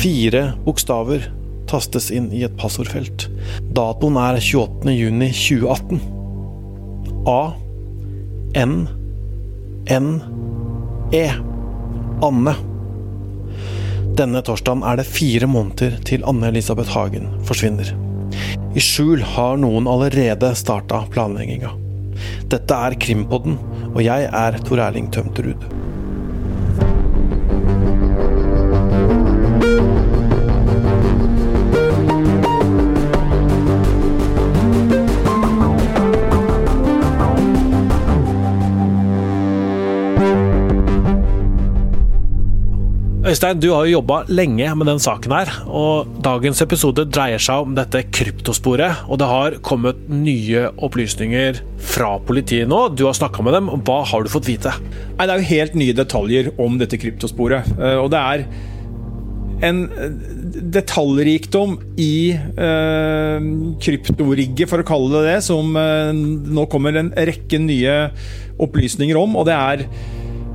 Fire bokstaver tastes inn i et passordfelt. Datoen er 28.6.2018. A. N. N. E. Anne. Denne torsdagen er det fire måneder til Anne-Elisabeth Hagen forsvinner. I skjul har noen allerede starta planlegginga. Dette er Krimpodden, og jeg er Tor Erling Tømterud. Øystein, du har jo jobba lenge med den saken her, og dagens episode dreier seg om dette kryptosporet. Og det har kommet nye opplysninger fra politiet nå. Du har snakka med dem. Hva har du fått vite? Nei, Det er jo helt nye detaljer om dette kryptosporet. Eh, og det er en eh, detaljrikdom i eh, kryptorigget, for å kalle det det, som eh, nå kommer en rekke nye opplysninger om. Og det er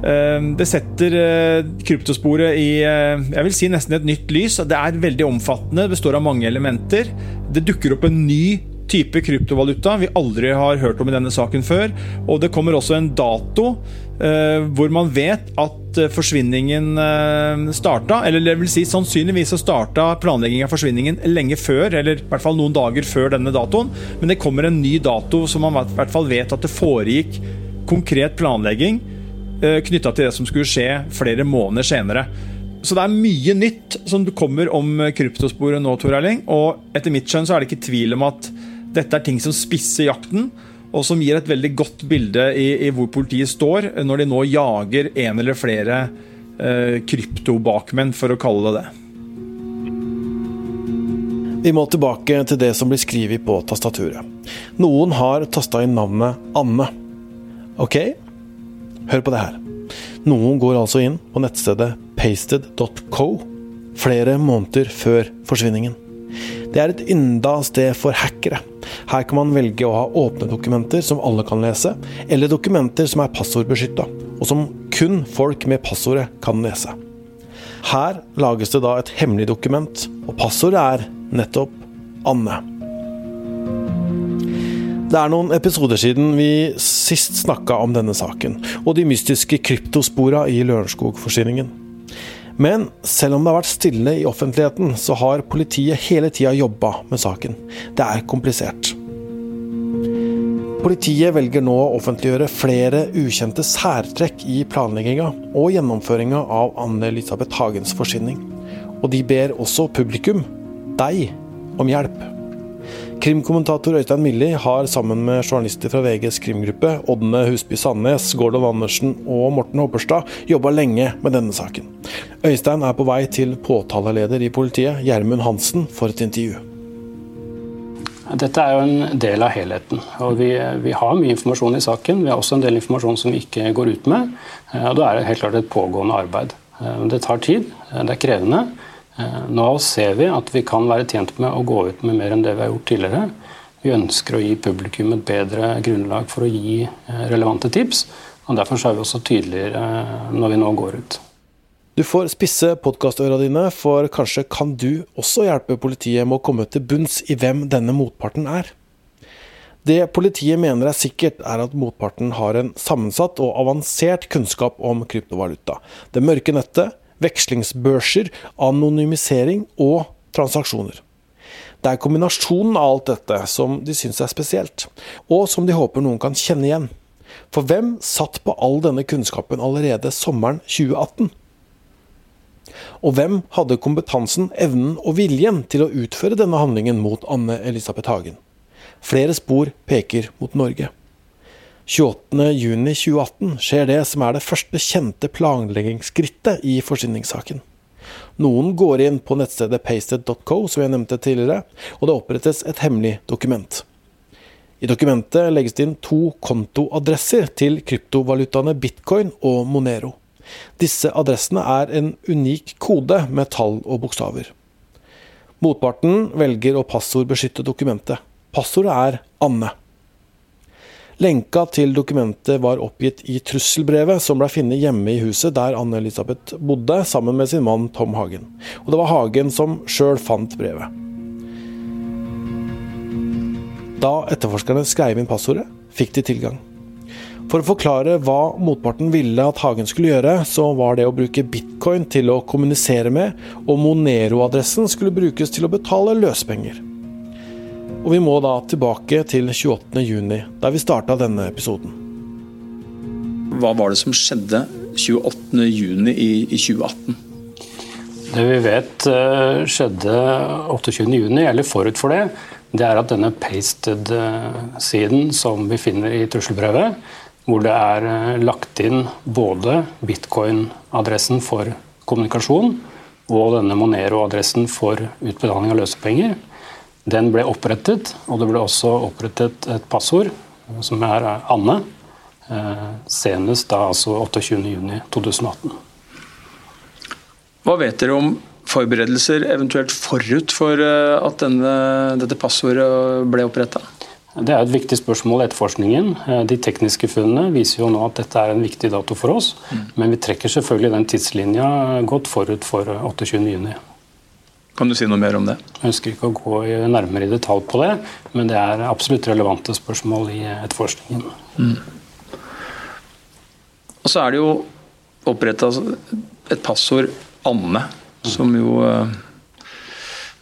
det setter eh, kryptosporet i eh, jeg vil si nesten et nytt lys. Det er veldig omfattende, det består av mange elementer. Det dukker opp en ny type kryptovaluta vi aldri har hørt om i denne saken før. Og det kommer også en dato eh, hvor man vet at forsvinningen starta. Eller det vil si sannsynligvis så starta planleggingen av forsvinningen lenge før, eller i hvert fall noen dager før denne datoen. Men det kommer en ny dato som man i hvert fall vet at det foregikk konkret planlegging Eh, knytta til det som skulle skje flere måneder senere. Så det er mye nytt som kommer om kryptosporet nå, Tor Erling. Og etter mitt skjønn så er det ikke tvil om at dette er ting som spisser jakten, og som gir et veldig godt bilde i, i hvor politiet står når de nå jager en eller flere eh, kryptobakmenn, for å kalle det det. Vi må tilbake til det som blir skrevet på tastaturet. Noen har tasta inn navnet Anne. Ok, Hør på det her. Noen går altså inn på nettstedet pasted.co flere måneder før forsvinningen. Det er et ynda sted for hackere. Her kan man velge å ha åpne dokumenter som alle kan lese, eller dokumenter som er passordbeskytta, og som kun folk med passordet kan lese. Her lages det da et hemmelig dokument, og passordet er nettopp Anne. Det er noen episoder siden vi sist snakka om denne saken, og de mystiske kryptospora i Lørenskog-forsyningen. Men selv om det har vært stille i offentligheten, så har politiet hele tida jobba med saken. Det er komplisert. Politiet velger nå å offentliggjøre flere ukjente særtrekk i planlegginga og gjennomføringa av Anne-Elisabeth Hagens forsvinning. Og de ber også publikum, deg, om hjelp. Krimkommentator Øystein Milli har sammen med journalister fra VGs krimgruppe, Ådne Husby Sandnes, Gordon Andersen og Morten Hopperstad, jobba lenge med denne saken. Øystein er på vei til påtaleleder i politiet, Gjermund Hansen, for et intervju. Dette er jo en del av helheten. og vi, vi, har mye informasjon i saken. Vi har også en del informasjon som vi ikke går ut med. og Da er det helt klart et pågående arbeid. Det tar tid, det er krevende. Eh, nå ser vi at vi kan være tjent med å gå ut med mer enn det vi har gjort tidligere. Vi ønsker å gi publikum et bedre grunnlag for å gi eh, relevante tips. og Derfor er vi også tydeligere eh, når vi nå går ut. Du får spisse podkastøra dine, for kanskje kan du også hjelpe politiet med å komme til bunns i hvem denne motparten er. Det politiet mener er sikkert, er at motparten har en sammensatt og avansert kunnskap om kryptovaluta. Det mørke nettet, vekslingsbørser, anonymisering og transaksjoner. Det er kombinasjonen av alt dette som de syns er spesielt, og som de håper noen kan kjenne igjen. For hvem satt på all denne kunnskapen allerede sommeren 2018? Og hvem hadde kompetansen, evnen og viljen til å utføre denne handlingen mot Anne Elisabeth Hagen? Flere spor peker mot Norge. 28.6.2018 skjer det som er det første kjente planleggingsskrittet i forsyningssaken. Noen går inn på nettstedet pasted.co, som jeg nevnte tidligere, og det opprettes et hemmelig dokument. I dokumentet legges det inn to kontoadresser til kryptovalutaene bitcoin og Monero. Disse adressene er en unik kode med tall og bokstaver. Motparten velger å passordbeskytte dokumentet. Passordet er Anne. Lenka til dokumentet var oppgitt i trusselbrevet som ble funnet hjemme i huset der Anne-Elisabeth bodde, sammen med sin mann Tom Hagen. Og det var Hagen som sjøl fant brevet. Da etterforskerne skrev inn passordet, fikk de tilgang. For å forklare hva motparten ville at Hagen skulle gjøre, så var det å bruke bitcoin til å kommunisere med, og Monero-adressen skulle brukes til å betale løspenger. Og vi må da tilbake til 28.6, der vi starta denne episoden. Hva var det som skjedde 28.6 i, i 2018? Det vi vet eh, skjedde 28.6, eller forut for det, det er at denne pasted-siden som vi finner i trusselbrevet, hvor det er eh, lagt inn både bitcoin-adressen for kommunikasjon og denne Monero-adressen for utbetaling av løsepenger, den ble opprettet, og det ble også opprettet et passord, som er Anne. Eh, senest da altså 28.6.2018. Hva vet dere om forberedelser eventuelt forut for eh, at denne, dette passordet ble oppretta? Det er et viktig spørsmål i etterforskningen. Eh, de tekniske funnene viser jo nå at dette er en viktig dato for oss. Mm. Men vi trekker selvfølgelig den tidslinja godt forut for 28.6. Kan du si noe mer om det? Jeg ønsker ikke å gå nærmere i detalj på det, men det er absolutt relevante spørsmål i etterforskningen. Mm. Og så er det jo oppretta et passord Anne, som jo eh,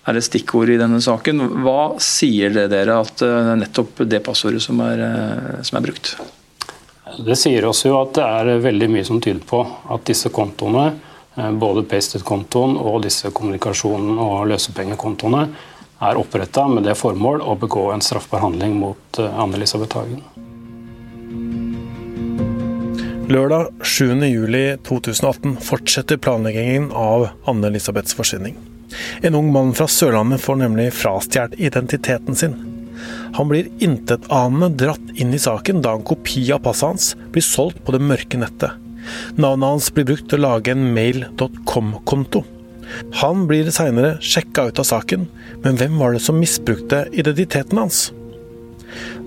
er et stikkord i denne saken. Hva sier det dere at det er nettopp det passordet som er, eh, som er brukt? Det sier oss jo at det er veldig mye som tyder på at disse kontoene Eh, både Pasted-kontoen og disse kommunikasjonen- og løsepengekontoene er oppretta med det formål å begå en straffbar handling mot eh, Anne-Elisabeth Hagen. Lørdag 7.7.2018 fortsetter planleggingen av Anne-Elisabeths forsvinning. En ung mann fra Sørlandet får nemlig frastjålet identiteten sin. Han blir intetanende dratt inn i saken da en kopi av passet hans blir solgt på det mørke nettet. Navnet hans blir brukt til å lage en mail.com-konto. Han blir seinere sjekka ut av saken, men hvem var det som misbrukte identiteten hans?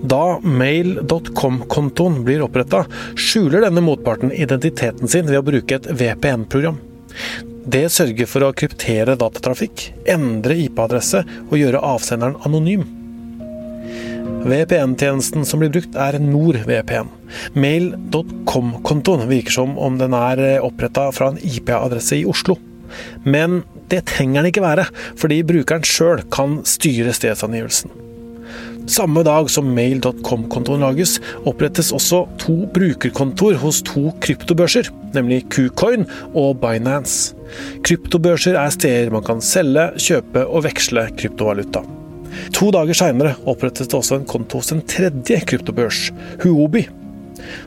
Da mail.com-kontoen blir oppretta, skjuler denne motparten identiteten sin ved å bruke et VPN-program. Det sørger for å kryptere datatrafikk, endre IP-adresse og gjøre avsenderen anonym. VPN-tjenesten som blir brukt, er NordVPN. Mail.com-kontoen virker som om den er eh, oppretta fra en IP-adresse i Oslo. Men det trenger den ikke være, fordi brukeren sjøl kan styre stedsangivelsen. Samme dag som mail.com-kontoen lages, opprettes også to brukerkontor hos to kryptobørser, nemlig Kucoin og Binance. Kryptobørser er steder man kan selge, kjøpe og veksle kryptovaluta. To dager seinere opprettes det også en konto hos en tredje kryptobørs, Huobi.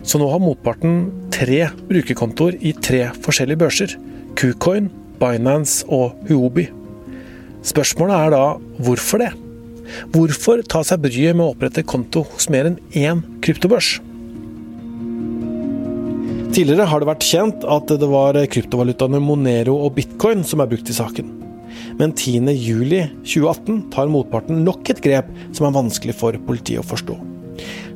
Så nå har motparten tre brukerkontoer i tre forskjellige børser. Kucoin, Binance og Huobi. Spørsmålet er da hvorfor det? Hvorfor ta seg bryet med å opprette konto hos mer enn én kryptobørs? Tidligere har det vært kjent at det var kryptovalutaene Monero og bitcoin som er brukt i saken men 10.07.2018 tar motparten nok et grep som er vanskelig for politiet å forstå.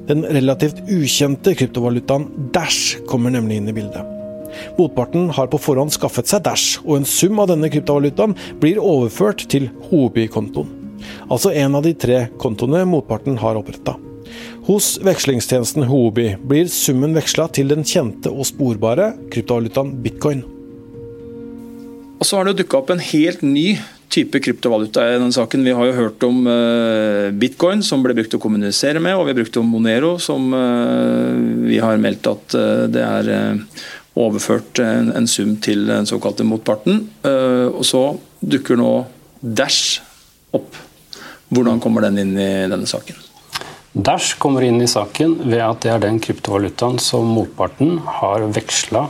Den relativt ukjente kryptovalutaen Dash kommer nemlig inn i bildet. Motparten har på forhånd skaffet seg Dash, og en sum av denne kryptovalutaen blir overført til Hoby-kontoen. Altså en av de tre kontoene motparten har oppretta. Hos vekslingstjenesten Hobi blir summen veksla til den kjente og sporbare kryptovalutaen bitcoin. Og så har det dukka opp en helt ny type kryptovaluta i denne saken. Vi har jo hørt om uh, bitcoin, som ble brukt å kommunisere med, og vi har brukt om Monero, som uh, vi har meldt at uh, det er overført en, en, sum til den såkalte motparten. og så dukker nå Dash opp. Hvordan kommer den inn i denne saken? Dash kommer inn i saken ved at det er den kryptovalutaen som motparten har veksla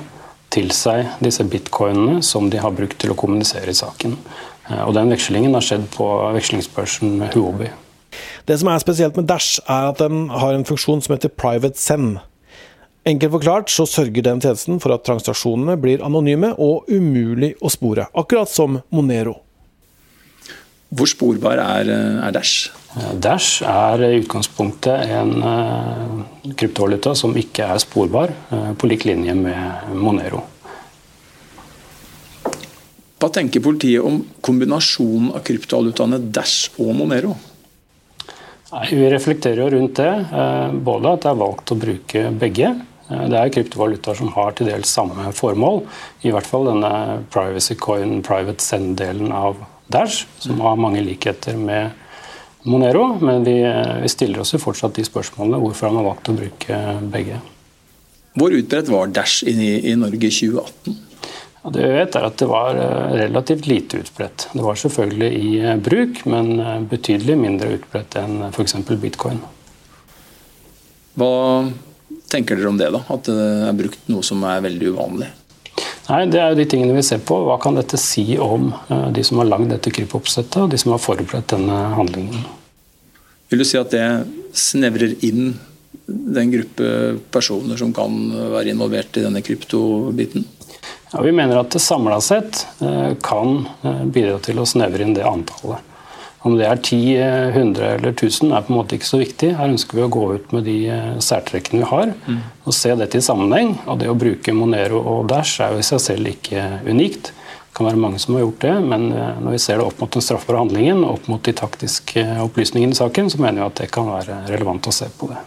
til seg disse bitcoinene som de har brukt til å kommunisere i saken. Eh, og Den vekslingen har skjedd på vekslingsbørsen Huobi. Det som er spesielt med Dash, er at den har en funksjon som heter private send. Enkelt forklart så sørger den tjenesten for at transaksjonene blir anonyme og umulig å spore, akkurat som Monero. Hvor sporbar er, er Dash? Dash er i utgangspunktet en kryptovaluta som ikke er sporbar, på lik linje med Monero. Hva tenker politiet om kombinasjonen av kryptovalutaene Dash og Monero? Nei, vi reflekterer jo rundt det. Både at det er valgt å bruke begge. Det er kryptovalutaer som har til dels samme formål. I hvert fall denne privacy coin, private send-delen av Dash, som har mange likheter med Monero. Men vi, vi stiller oss jo fortsatt de spørsmålene hvorfor han har valgt å bruke begge. Hvor utbredt var Dash i, i Norge i 2018? Det vi vet er at det var eh, relativt lite utbredt. Det var selvfølgelig i eh, bruk, men eh, betydelig mindre utbredt enn f.eks. bitcoin. Hva tenker dere om det, da? At det er brukt noe som er veldig uvanlig? Nei, Det er jo de tingene vi ser på. Hva kan dette si om de som har lagd dette krypoppsettet, og de som har forberedt denne handlingen? Vil du si at det snevrer inn den gruppe personer som kan være involvert i denne kryptobiten? Ja, vi mener at det samla sett eh, kan eh, bidra til å snevre inn det antallet. Om det er 10, 100 eller 1000 er på en måte ikke så viktig. Her ønsker vi å gå ut med de eh, særtrekkene vi har mm. og se dette i sammenheng. Og det å bruke Monero og Dash er jo i seg selv ikke unikt. Det kan være mange som har gjort det, men eh, når vi ser det opp mot den straffbare handlingen og opp mot de taktiske opplysningene i saken, så mener vi at det kan være relevant å se på det.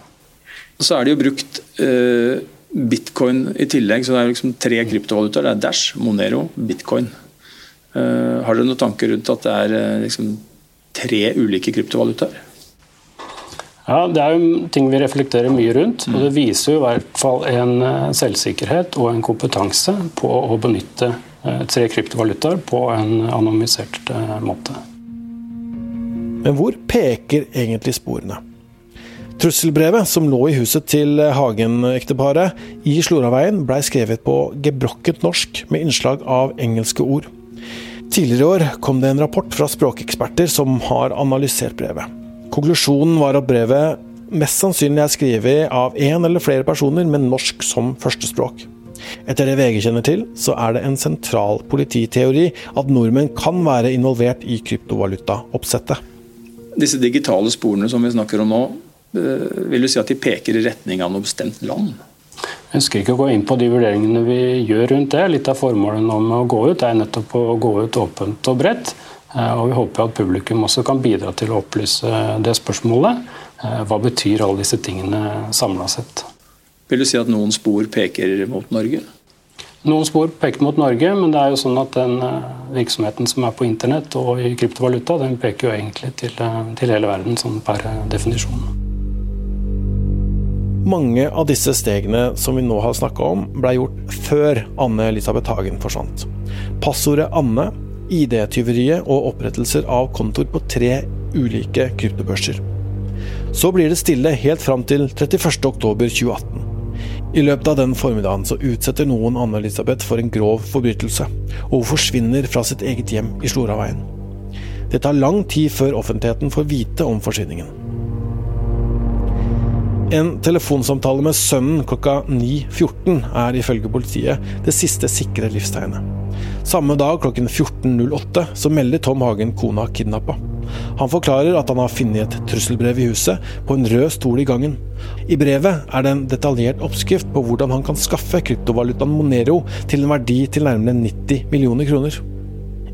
Så er det jo brukt uh, bitcoin i tillegg, så det er liksom tre kryptovalutaer. Det er Dash, Monero, bitcoin. Uh, har dere noen tanker rundt at det er uh, liksom tre ulike kryptovalutaer? Ja, Det er jo ting vi reflekterer mye rundt. og Det viser jo i hvert fall en eh, selvsikkerhet og en kompetanse på å benytte tre kryptovalutaer på en anonymisert måte. Men hvor peker egentlig sporene? Trusselbrevet som lå i huset til Hagen-ekteparet i Sloraveien, blei skrevet på gebrokket norsk med innslag av engelske ord. Tidligere i år kom det en rapport fra språkeksperter som har analysert brevet. Konklusjonen var at brevet mest sannsynlig er skrevet av én eller flere personer med norsk som førstespråk. Etter det VG kjenner til, så er det en sentral polititeori at nordmenn kan være involvert i kryptovalutaoppsettet. Disse digitale sporene som vi snakker om nå, vil du si at de peker i retning av noe bestemt land? Jeg ønsker ikke å gå inn på de vurderingene vi gjør rundt det. Litt av formålet med å gå ut er nettopp å gå ut åpent og bredt. Eh, og vi håper at publikum også kan bidra til å opplyse det spørsmålet. Eh, hva betyr alle disse tingene samla sett? Vil du si at noen spor peker mot Norge? Noen spor peker mot Norge, men det er jo sånn at den eh, virksomheten som er på internett og i kryptovaluta, den peker jo egentlig til, til hele verden sånn per definisjon. Mange av disse stegene som vi nå har snakka om, blei gjort før Anne Elisabeth Hagen forsvant. Passordet Anne, ID-tyveriet og opprettelser av kontoer på tre ulike kryptobørser. Så blir det stille helt fram til 31.10.2018. I løpet av den formiddagen så utsetter noen Anne Elisabeth for en grov forbrytelse, og hun forsvinner fra sitt eget hjem i Sloraveien. Det tar lang tid før offentligheten får vite om forsvinningen. En telefonsamtale med sønnen klokka 9.14 er ifølge politiet det siste sikre livstegnet. Samme dag klokken 14.08 så melder Tom Hagen kona kidnappa. Han forklarer at han har funnet et trusselbrev i huset, på en rød stol i gangen. I brevet er det en detaljert oppskrift på hvordan han kan skaffe kryptovalutaen Monero til en verdi til nærmere 90 millioner kroner.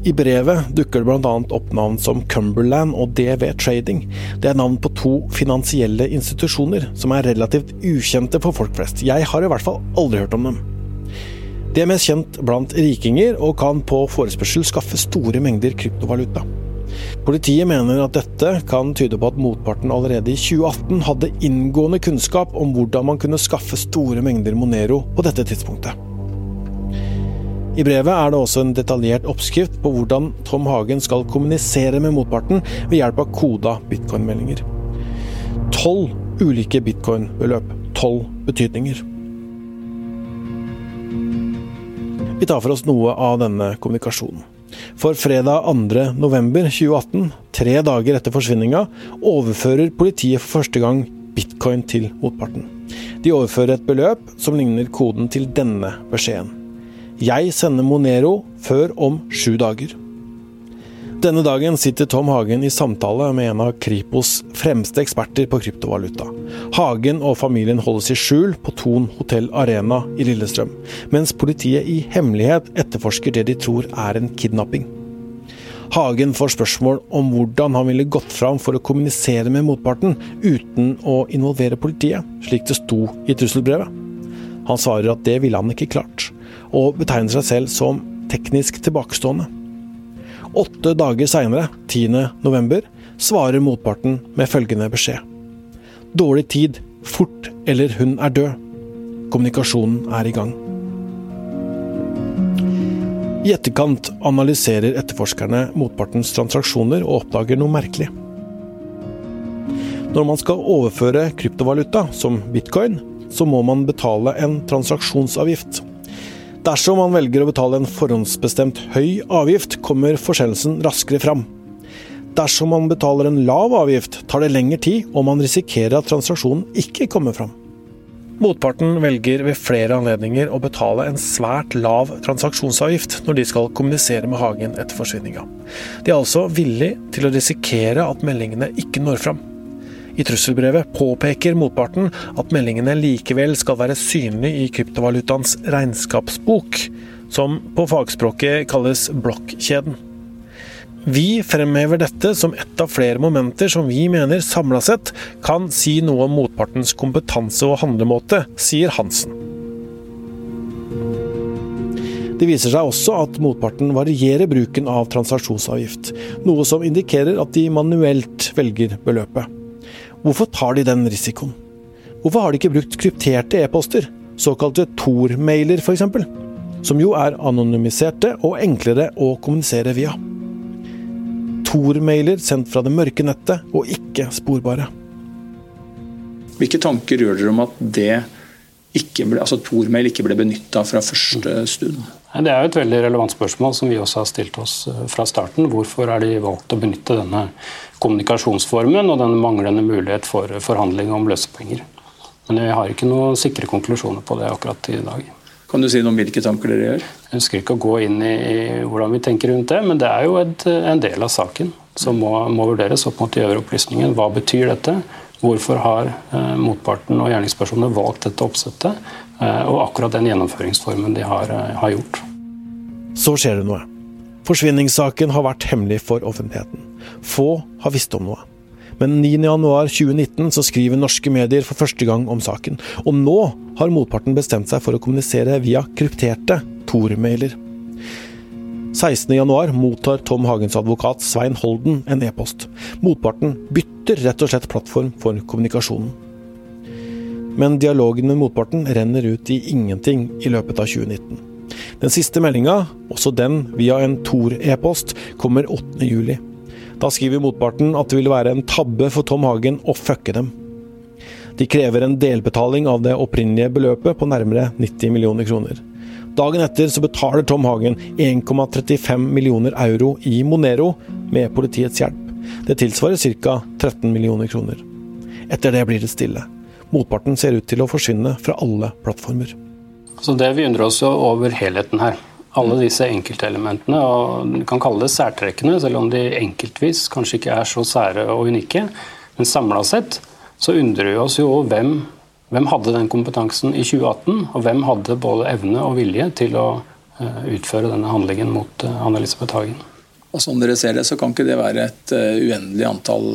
I brevet dukker det bl.a. opp navn som Cumberland og DV Trading. Det er navn på to finansielle institusjoner som er relativt ukjente for folk flest. Jeg har i hvert fall aldri hørt om dem. De er mest kjent blant rikinger, og kan på forespørsel skaffe store mengder kryptovaluta. Politiet mener at dette kan tyde på at motparten allerede i 2018 hadde inngående kunnskap om hvordan man kunne skaffe store mengder Monero på dette tidspunktet. I brevet er det også en detaljert oppskrift på hvordan Tom Hagen skal kommunisere med motparten ved hjelp av koda bitcoin-meldinger. Tolv ulike bitcoin-beløp. Tolv betydninger. Vi tar for oss noe av denne kommunikasjonen. For fredag 2.11.2018, tre dager etter forsvinninga, overfører politiet for første gang bitcoin til motparten. De overfører et beløp som ligner koden til denne beskjeden. Jeg sender Monero før om sju dager. Denne dagen sitter Tom Hagen i samtale med en av Kripos fremste eksperter på kryptovaluta. Hagen og familien holdes i skjul på Thon hotell Arena i Lillestrøm, mens politiet i hemmelighet etterforsker det de tror er en kidnapping. Hagen får spørsmål om hvordan han ville gått fram for å kommunisere med motparten uten å involvere politiet, slik det sto i trusselbrevet. Han svarer at det ville han ikke klart, og betegner seg selv som teknisk tilbakestående. Åtte dager seinere, 10.11, svarer motparten med følgende beskjed. Dårlig tid, fort eller hun er død. Kommunikasjonen er i gang. I etterkant analyserer etterforskerne motpartens transaksjoner og oppdager noe merkelig. Når man skal overføre kryptovaluta, som bitcoin, så må man betale en transaksjonsavgift. Dersom man velger å betale en forhåndsbestemt høy avgift, kommer forsendelsen raskere fram. Dersom man betaler en lav avgift, tar det lengre tid, og man risikerer at transaksjonen ikke kommer fram. Motparten velger ved flere anledninger å betale en svært lav transaksjonsavgift når de skal kommunisere med Hagen etter forsvinninga. De er altså villig til å risikere at meldingene ikke når fram. I trusselbrevet påpeker motparten at meldingene likevel skal være synlige i kryptovalutaens regnskapsbok, som på fagspråket kalles blokkjeden. Vi fremhever dette som ett av flere momenter som vi mener samla sett kan si noe om motpartens kompetanse og handlemåte, sier Hansen. Det viser seg også at motparten varierer bruken av transaksjonsavgift, noe som indikerer at de manuelt velger beløpet. Hvorfor tar de den risikoen? Hvorfor har de ikke brukt krypterte e-poster, såkalte Tor-mailer f.eks., som jo er anonymiserte og enklere å kommunisere via? Tor-mailer sendt fra det mørke nettet og ikke sporbare. Hvilke tanker gjør dere om at det ikke ble, altså Tor-mail ikke ble benytta fra første stund? Det er jo et veldig relevant spørsmål som vi også har stilt oss eh, fra starten. Hvorfor har de valgt å benytte denne kommunikasjonsformen og den manglende mulighet for forhandling om løsepenger? Men jeg har ikke noen sikre konklusjoner på det akkurat i dag. Kan du si noe om hvilke tanker dere gjør? Jeg ønsker ikke å gå inn i hvordan vi tenker rundt det, men det er jo et, en del av saken som må, må vurderes opp mot de øvrige opplysningene. Hva betyr dette? Hvorfor har eh, motparten og gjerningspersonene valgt dette oppsettet? Eh, og akkurat den gjennomføringsformen de har, eh, har gjort. Så skjer det noe. Forsvinningssaken har vært hemmelig for offentligheten. Få har visst om noe. Men 9.1.2019 så skriver norske medier for første gang om saken. Og nå har motparten bestemt seg for å kommunisere via krypterte Tor-mailer. 16.1 mottar Tom Hagens advokat Svein Holden en e-post. Motparten bytter rett og slett plattform for kommunikasjonen. Men dialogen med motparten renner ut i ingenting i løpet av 2019. Den siste meldinga, også den via en Tor-e-post, kommer 8.7. Da skriver motparten at det vil være en tabbe for Tom Hagen å fucke dem. De krever en delbetaling av det opprinnelige beløpet på nærmere 90 millioner kroner. Dagen etter så betaler Tom Hagen 1,35 millioner euro i Monero med politiets hjelp. Det tilsvarer ca. 13 millioner kroner. Etter det blir det stille. Motparten ser ut til å forsvinne fra alle plattformer. Så det Vi undrer oss over helheten her. Alle disse enkeltelementene, og vi kan kalle det særtrekkene, selv om de enkeltvis kanskje ikke er så sære og unike. Men samla sett så undrer vi oss jo hvem, hvem hadde den kompetansen i 2018, og hvem hadde både evne og vilje til å eh, utføre denne handlingen mot eh, Anne-Elisabeth Hagen. Og Som dere ser det, så kan ikke det være et uh, uendelig antall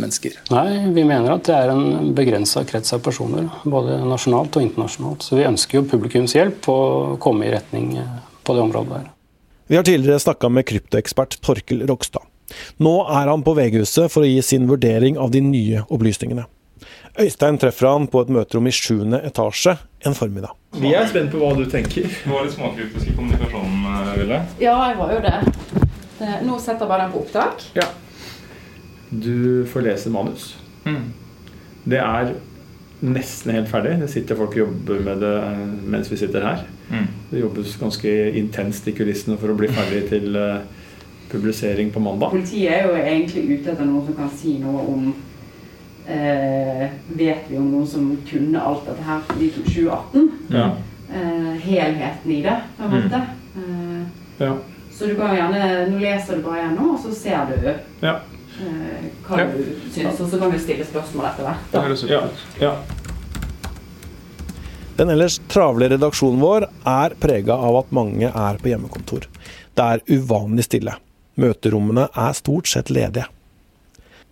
mennesker? Nei, vi mener at det er en begrensa krets av personer, både nasjonalt og internasjonalt. Så vi ønsker jo publikums hjelp å komme i retning på det området der. Vi har tidligere snakka med kryptoekspert Torkel Rogstad. Nå er han på VG-huset for å gi sin vurdering av de nye opplysningene. Øystein treffer han på et møterom i sjuende etasje en formiddag. Vi er spent på hva du tenker. Du var litt småkryptisk i kommunikasjonen, Ville? Ja, jeg var jo det. det. Nå setter jeg bare den på opptak. Ja. Du får lese manus. Mm. Det er nesten helt ferdig. Det sitter folk og jobber med det mens vi sitter her. Mm. Det jobbes ganske intenst i kulissene for å bli ferdig til publisering på mandag. Politiet er jo egentlig ute etter noen som kan si noe om eh, Vet vi om noen som kunne alt dette her i 2018? Ja. Eh, helheten i det, på en Mm. måte. Eh, Ja. Så du kan gjerne, nå leser du bare gjennom, og så ser du Ja. eh, hva Ja. du syns, og så kan du stille spørsmål etter hvert. Da. Ja. ja. Den ellers travle redaksjonen vår er prega av at mange er på hjemmekontor. Det er uvanlig stille. Møterommene er stort sett ledige.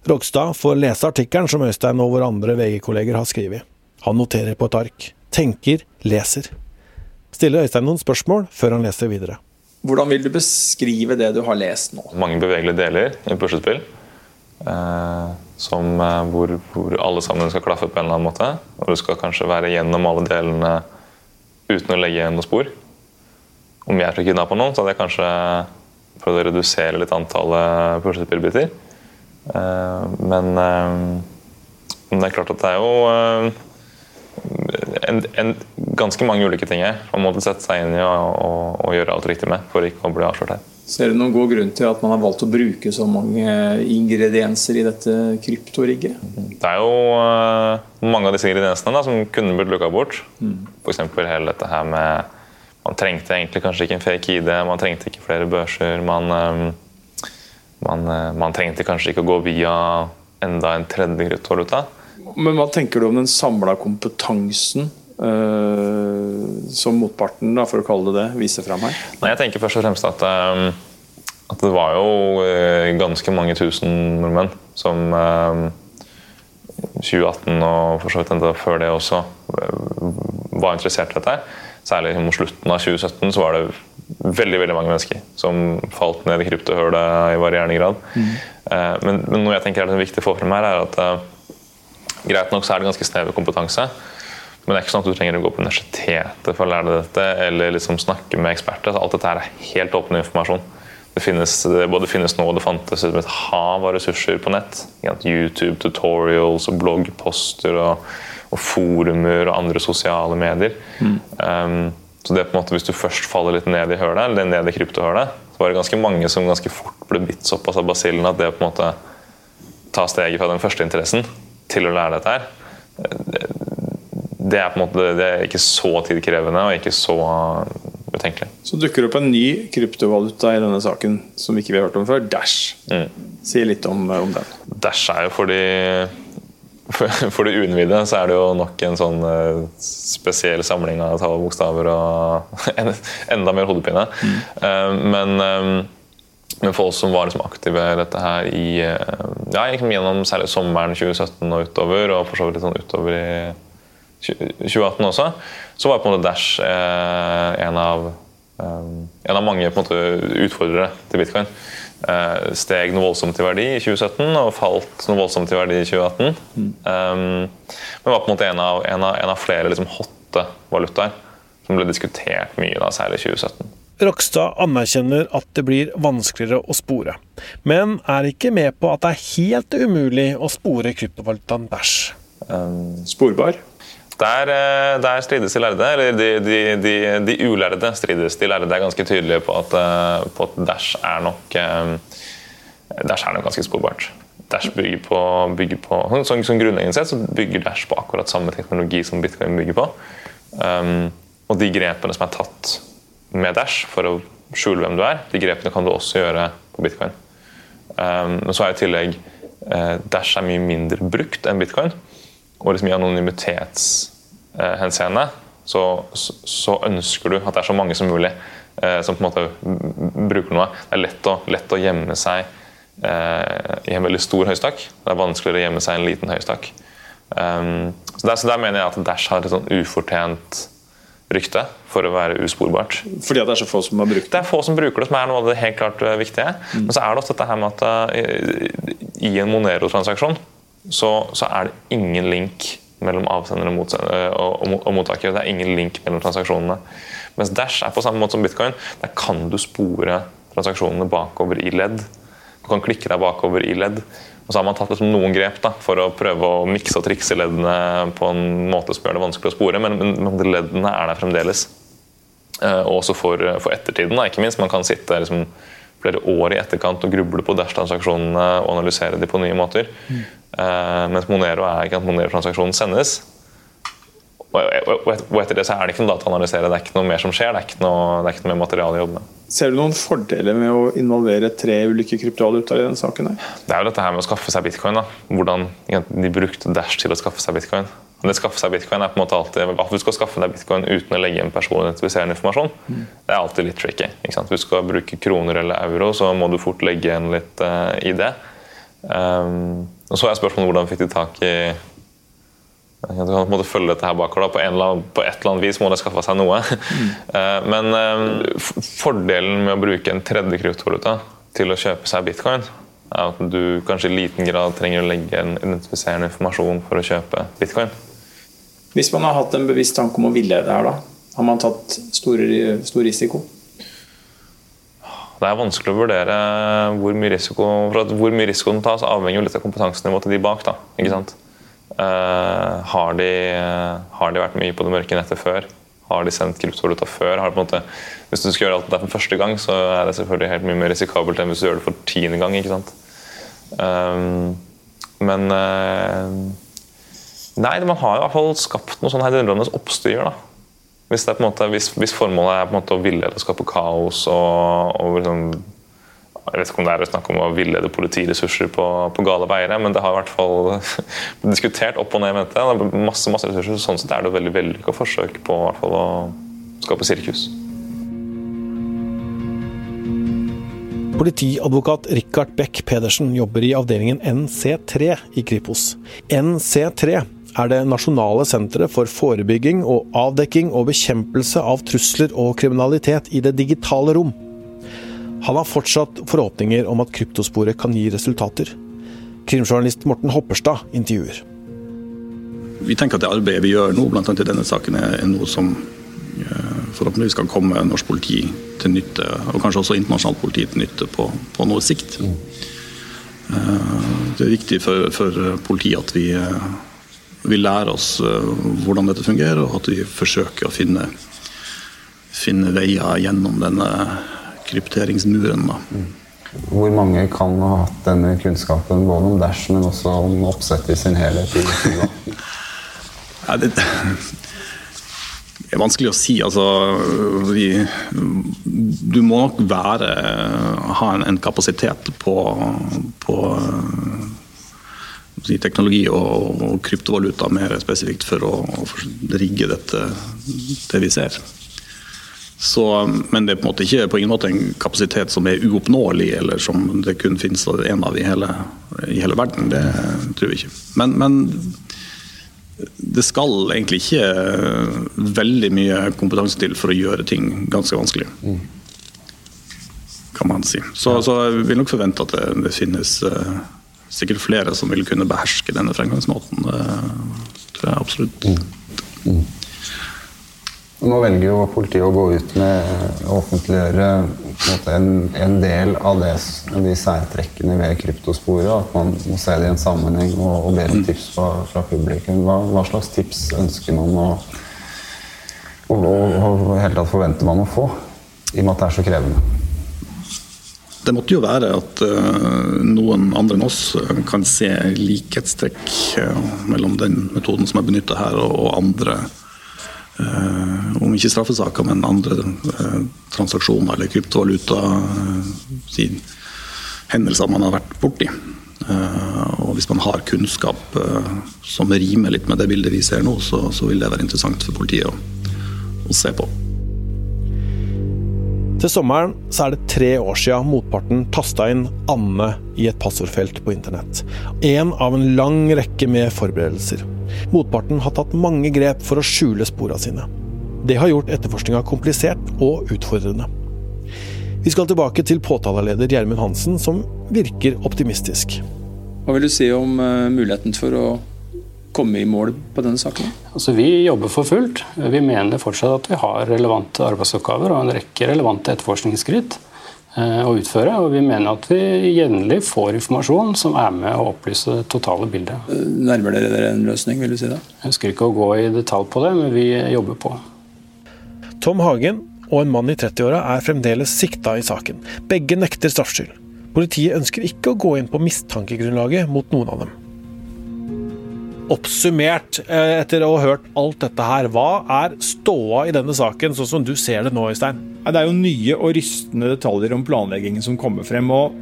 Rogstad får lese artikkelen som Øystein og våre andre VG-kolleger har skrevet. Han noterer på et ark. Tenker, leser. Stiller Øystein noen spørsmål før han leser videre. Hvordan vil du beskrive det du har lest nå? mange bevegelige deler i et puslespill. Eh, som, eh, hvor, hvor alle sammen skal klaffe på en eller annen måte. Og du skal kanskje være gjennom alle delene uten å legge igjen noe spor. Om jeg skulle på noen, så hadde jeg kanskje prøvd å redusere litt antallet puslespillbiter. Eh, men, eh, men det er klart at det er jo eh, en, en, ganske mange ulike ting her. Man må sette seg inn i og, og, og gjøre alt riktig med for ikke å bli avslørt her. Ser du noen god grunn til at man har valgt å bruke så mange ingredienser i dette kryptorigget? Det er jo uh, mange av disse ingrediensene da, som kunne blitt lukka bort. F.eks. hele dette her med Man trengte egentlig kanskje ikke en fake ID, man trengte ikke flere børser. Man, eh, man, eh, man trengte kanskje ikke å gå via enda en tredje kryptovaluta. Men hva tenker du om den samla kompetansen eh, som motparten, da, for å kalle det det, viser fram her? Nei, jeg tenker først og fremst at, eh, at det var jo eh, ganske mange tusen nordmenn som eh, 2018 og for så vidt enda før det også var interessert i dette. Særlig mot slutten av 2017 så var det veldig veldig mange mennesker som falt ned i kryptohølet i varierende grad. Eh, Men, men noe jeg tenker er viktig å få frem her, er at eh, greit nok så er det ganske snever kompetanse. Men det er ikke sånn at du trenger å gå på universitetet for å lære deg dette, eller liksom snakke med eksperter. Alt dette her er helt åpen informasjon. Det finnes, det både finnes nå og det fantes et hav av ressurser på nett. YouTube, tutorials, og bloggposter og, og forumer og andre sosiale medier. Um, så det er på en måte, Hvis du først faller litt ned i hølet, eller ned i kryptohølet, så var det ganske mange som ganske fort ble bitt såpass av basillen at det på en måte ta steget fra den første interessen til å lære dette her, det er på en måte det er ikke så tidkrevende og ikke så utenkelig. Så dukker det opp en ny kryptovaluta i denne saken som ikke vi har hørt om før. Dash. Si litt om, om den. Dash er jo for de for, for de uinnvidde så er det jo nok en sånn eh, spesiell samling av tall og bokstaver og en, enda mer hodepine. Eh, men, eh, men for oss som var liksom aktive dette her i, ja, gjennom særlig sommeren 2017 og utover, og for så vidt sånn utover i 2018 også, så var på en måte Dash en, av, en av mange måte, utfordrere til bitcoin. Eh, steg noe voldsomt i verdi i 2017 og falt noe voldsomt i verdi i 2018. Um, men var på en måte en av, en av, en av flere liksom, hotte valutaer som ble diskutert mye, da, særlig i 2017. Rokstad anerkjenner at det blir vanskeligere å spore, men er ikke med på at det er helt umulig å spore kryptovalutaen bæsj. Um, Sporbar. Der, eh, der strides de lærde, eller de, de, de, de ulærde strides. De lærde er ganske tydelige på at, eh, på at Dash er nok eh, Dash er nok ganske sporbart. Dash bygger på, bygger på sånn, sånn Grunnleggende sett så bygger Dash på akkurat samme teknologi som bitcoin bygger på. Um, og de grepene som er tatt med Dash for å skjule hvem du er, de grepene kan du også gjøre på bitcoin. Um, men så er i tillegg eh, Dash er mye mindre brukt enn bitcoin. Og liksom i anonymitetshenseende så, så, så ønsker du at det er så mange som mulig eh, som på en måte bruker noe. Det er lett å, lett å gjemme seg eh, i en veldig stor høystakk. Det er vanskeligere å gjemme seg i en liten høystakk. Um, så, der, så der mener jeg at Dash har et sånn ufortjent rykte for å være usporbart. Fordi det er så få som har brukt Det Det er få som bruker det, som er noe av det helt klart viktige. viktige. Men så er det også dette her med at i, i en Monero-transaksjon så, så er det ingen link mellom avsender motsender, og, og, og mottaker. Det er ingen link mellom transaksjonene. Mens Dash er på samme måte som bitcoin. Der kan du spore transaksjonene bakover i ledd. Du kan klikke deg bakover i ledd. Og så har man tatt liksom noen grep da, for å prøve å mikse og trikse leddene på en måte som gjør det vanskelig å spore, men, men, men leddene er der fremdeles. Eh, og også for, for ettertiden, da, ikke minst. Man kan sitte liksom, flere år i etterkant og gruble på Dash-transaksjonene og analysere de på nye måter. Eh, mens Monero er ikke at Monero-transaksjonen sendes, og etter det så er det ikke noe data å analysere, det er ikke noe mer som skjer. Det er ikke noe, det er ikke noe mer materiale å jobbe med. Ser du noen fordeler med å involvere tre ulike kryptovalutaer i denne saken? Det er jo dette her med å skaffe seg bitcoin. da. Hvordan de brukte Dash til å skaffe seg bitcoin. Det skaffe seg bitcoin er på en måte alltid, at du skal skaffe deg bitcoin uten å legge inn personidentifiserende informasjon. Mm. Det er alltid litt tricky. Ikke Hvis du skal bruke kroner eller euro, så må du fort legge igjen litt uh, i det. Um, og Så er spørsmålet hvordan fikk de tak i du kan på en måte følge dette her bakover. På, annen, på, et eller annet vis må det skaffe seg noe. Mm. Men eh, fordelen med å bruke en tredje kryptovaluta til å kjøpe seg bitcoin, er at du kanskje i liten grad trenger å legge en identifiserende informasjon for å kjøpe bitcoin. Hvis man har hatt en bevisst tanke om å ville det her, da? Har man tatt stor, stor risiko? Det er vanskelig å vurdere hvor mye risiko for hvor mye risikoen tas, avhenger jo litt av kompetansenivået til de bak. da, ikke sant? Uh, har, de, har, de, vært mye på det mørke nettet før? Har de sendt kryptovaluta før? Måte, hvis du skal gjøre alt det for første gang, så er det selvfølgelig helt mye mer risikabelt enn hvis du gjør det for tiende gang. ikke sant? Um, men uh, Nei, man har i hvert fall skapt noe sånn heidundrende oppstyr. da. Hvis, måte, hvis, hvis, formålet er å villede og skape kaos og, og liksom jeg vet ikke om det er å snakke om å villede politiressurser på, på, gale veier, men det har i hvert fall diskutert opp og ned. Mente. Det er masse, masse ressurser, sånn sett er det veldig vellykka forsøk på fall, å skape sirkus. Politiadvokat Rikard Beck Pedersen jobber i avdelingen NC3 i Kripos. NC3 er det nasjonale senteret for forebygging og avdekking og bekjempelse av trusler og kriminalitet i det digitale rom. Han har fortsatt forhåpninger om at kryptosporet kan gi resultater. Krimjournalist Morten Hopperstad intervjuer. Vi tenker at det arbeidet vi gjør nå, bl.a. i denne saken, er noe som eh, forhåpentligvis kan komme norsk politi til nytte, og kanskje også internasjonalt politi til nytte på, på noe sikt. Mm. Det er viktig for, for politiet at vi, eh, vi, lærer oss hvordan dette fungerer, og at vi forsøker å finne, finne veier gjennom denne krypteringsmuren. Da. Hvor mange kan ha hatt denne kunnskapen både om Dash, men også om oppsettet i sin helhet? det, er vanskelig å si. Altså, vi, du må nok være, ha en, kapasitet på, på teknologi og, og, kryptovaluta mer spesifikt for å, å rigge dette, det vi ser. Så, men det er på ikke på ingen måte en kapasitet som er uoppnåelig, eller som det kun finnes en av i hele, i hele verden. Det tror jeg ikke. Men, men, det skal egentlig ikke veldig mye kompetanse til for å gjøre ting ganske vanskelig. Kan man si. Så, så jeg vil nok forvente at det, det finnes uh, sikkert flere som vil kunne beherske denne fremgangsmåten. Det tror jeg absolutt. Mm. Mm. Nå velger jo politiet å gå ut med å offentliggjøre en, en, del av det, de særtrekkene ved kryptosporet. At man må se det i en sammenheng og, og be om tips fra, fra publikum. Hva, hva, slags tips ønsker man å og, og, og helt tatt forventer man å få, i og med at det er så krevende? Det måtte jo være at uh, noen andre enn oss kan se likhetstrekk uh, mellom den metoden som er benytta her, og, andre Eh, om ikke straffesaker, men andre eh, transaksjoner eller kryptovaluta. Eh, hendelser man har vært borti. Og hvis man har kunnskap som rimer litt med det bildet vi ser nå, så vil det være interessant for politiet å, å, se på. Til sommeren så er det tre år siden motparten tasta inn Anne i et passordfelt på internett. En av en lang rekke med forberedelser. Motparten har tatt mange grep for å skjule spora sine. Det har gjort etterforskninga komplisert og utfordrende. Vi skal tilbake til påtaleleder Gjermund Hansen, som virker optimistisk. Hva vil du si om uh, muligheten for å komme i mål på denne saken? Altså, vi jobber for fullt. Vi mener fortsatt at vi har relevante arbeidsoppgaver og en rekke relevante etterforskningsskritt. Eh, å utføre. Og vi mener at vi jevnlig får informasjon som er med å opplyse det totale bildet. Eh, nærmer dere dere en løsning, vil du si det? Jeg ønsker ikke å gå i detalj på det, men vi jobber på. Tom Hagen og en mann i 30-åra er fremdeles sikta i saken. Begge nekter straffskyld. Politiet ønsker ikke å gå inn på mistankegrunnlaget mot noen av dem. Oppsummert eh, etter å ha hørt alt dette her, hva er ståa i denne saken, sånn som du ser det nå, Øystein? Det er jo nye og rystende detaljer om planleggingen som kommer frem. og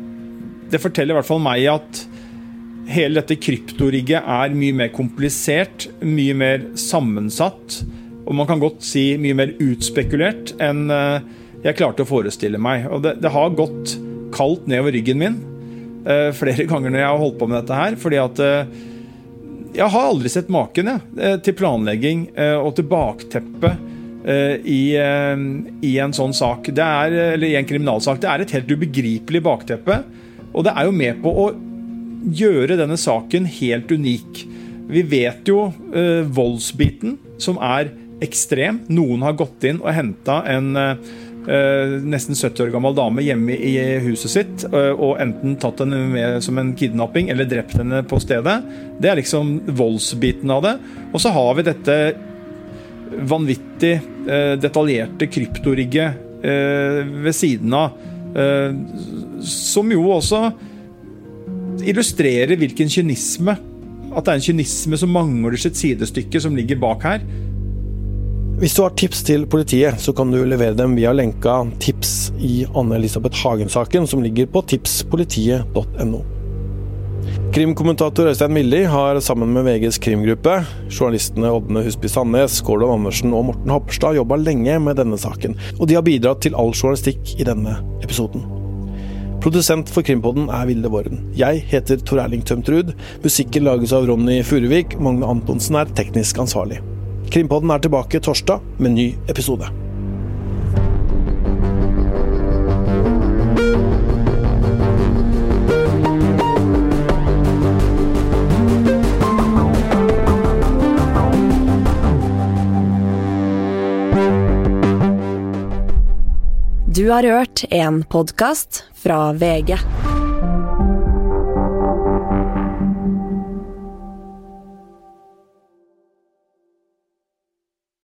Det forteller i hvert fall meg at hele dette kryptorigget er mye mer komplisert, mye mer sammensatt, og man kan godt si mye mer utspekulert enn eh, jeg klarte å forestille meg. Og det, det har gått kaldt nedover ryggen min uh, flere ganger når jeg har holdt på med dette her. fordi at jeg har aldri sett maken jeg, uh, til planlegging og til bakteppe i, i, en sånn sak. Det er, eller i en kriminalsak. Det er et helt ubegripelig bakteppe. Og det er jo med på å gjøre denne saken helt unik. Vi vet jo voldsbiten, som er ekstrem. Noen har gått inn og henta en nesten 70 år gammel dame hjemme i huset sitt uh, og enten tatt henne med som en kidnapping eller drept henne på stedet. Det er liksom voldsbiten av det. Og så har vi dette vanvittig uh, detaljerte kryptorigget ved siden av, som jo også illustrerer hvilken kynisme At det er en kynisme som mangler sitt sidestykke, som ligger bak her. Hvis du har tips til politiet, så kan du levere dem via lenka 'Tips i Anne-Elisabeth Hagen-saken', som ligger på tipspolitiet.no. Krimkommentator Øystein Milli har sammen med VGs krimgruppe, journalistene Ådne Husby Sandnes, Gordon Andersen og Morten Hopperstad jobba lenge med denne saken, og de har bidratt til all journalistikk i denne episoden. Produsent for Krimpodden er Vilde Våren. Jeg heter Tor Erling Tømtrud. Musikken lages av Ronny Furuvik. Magne Antonsen er teknisk ansvarlig. Krimpodden er tilbake torsdag med ny episode. Du har hørt en podkast fra VG.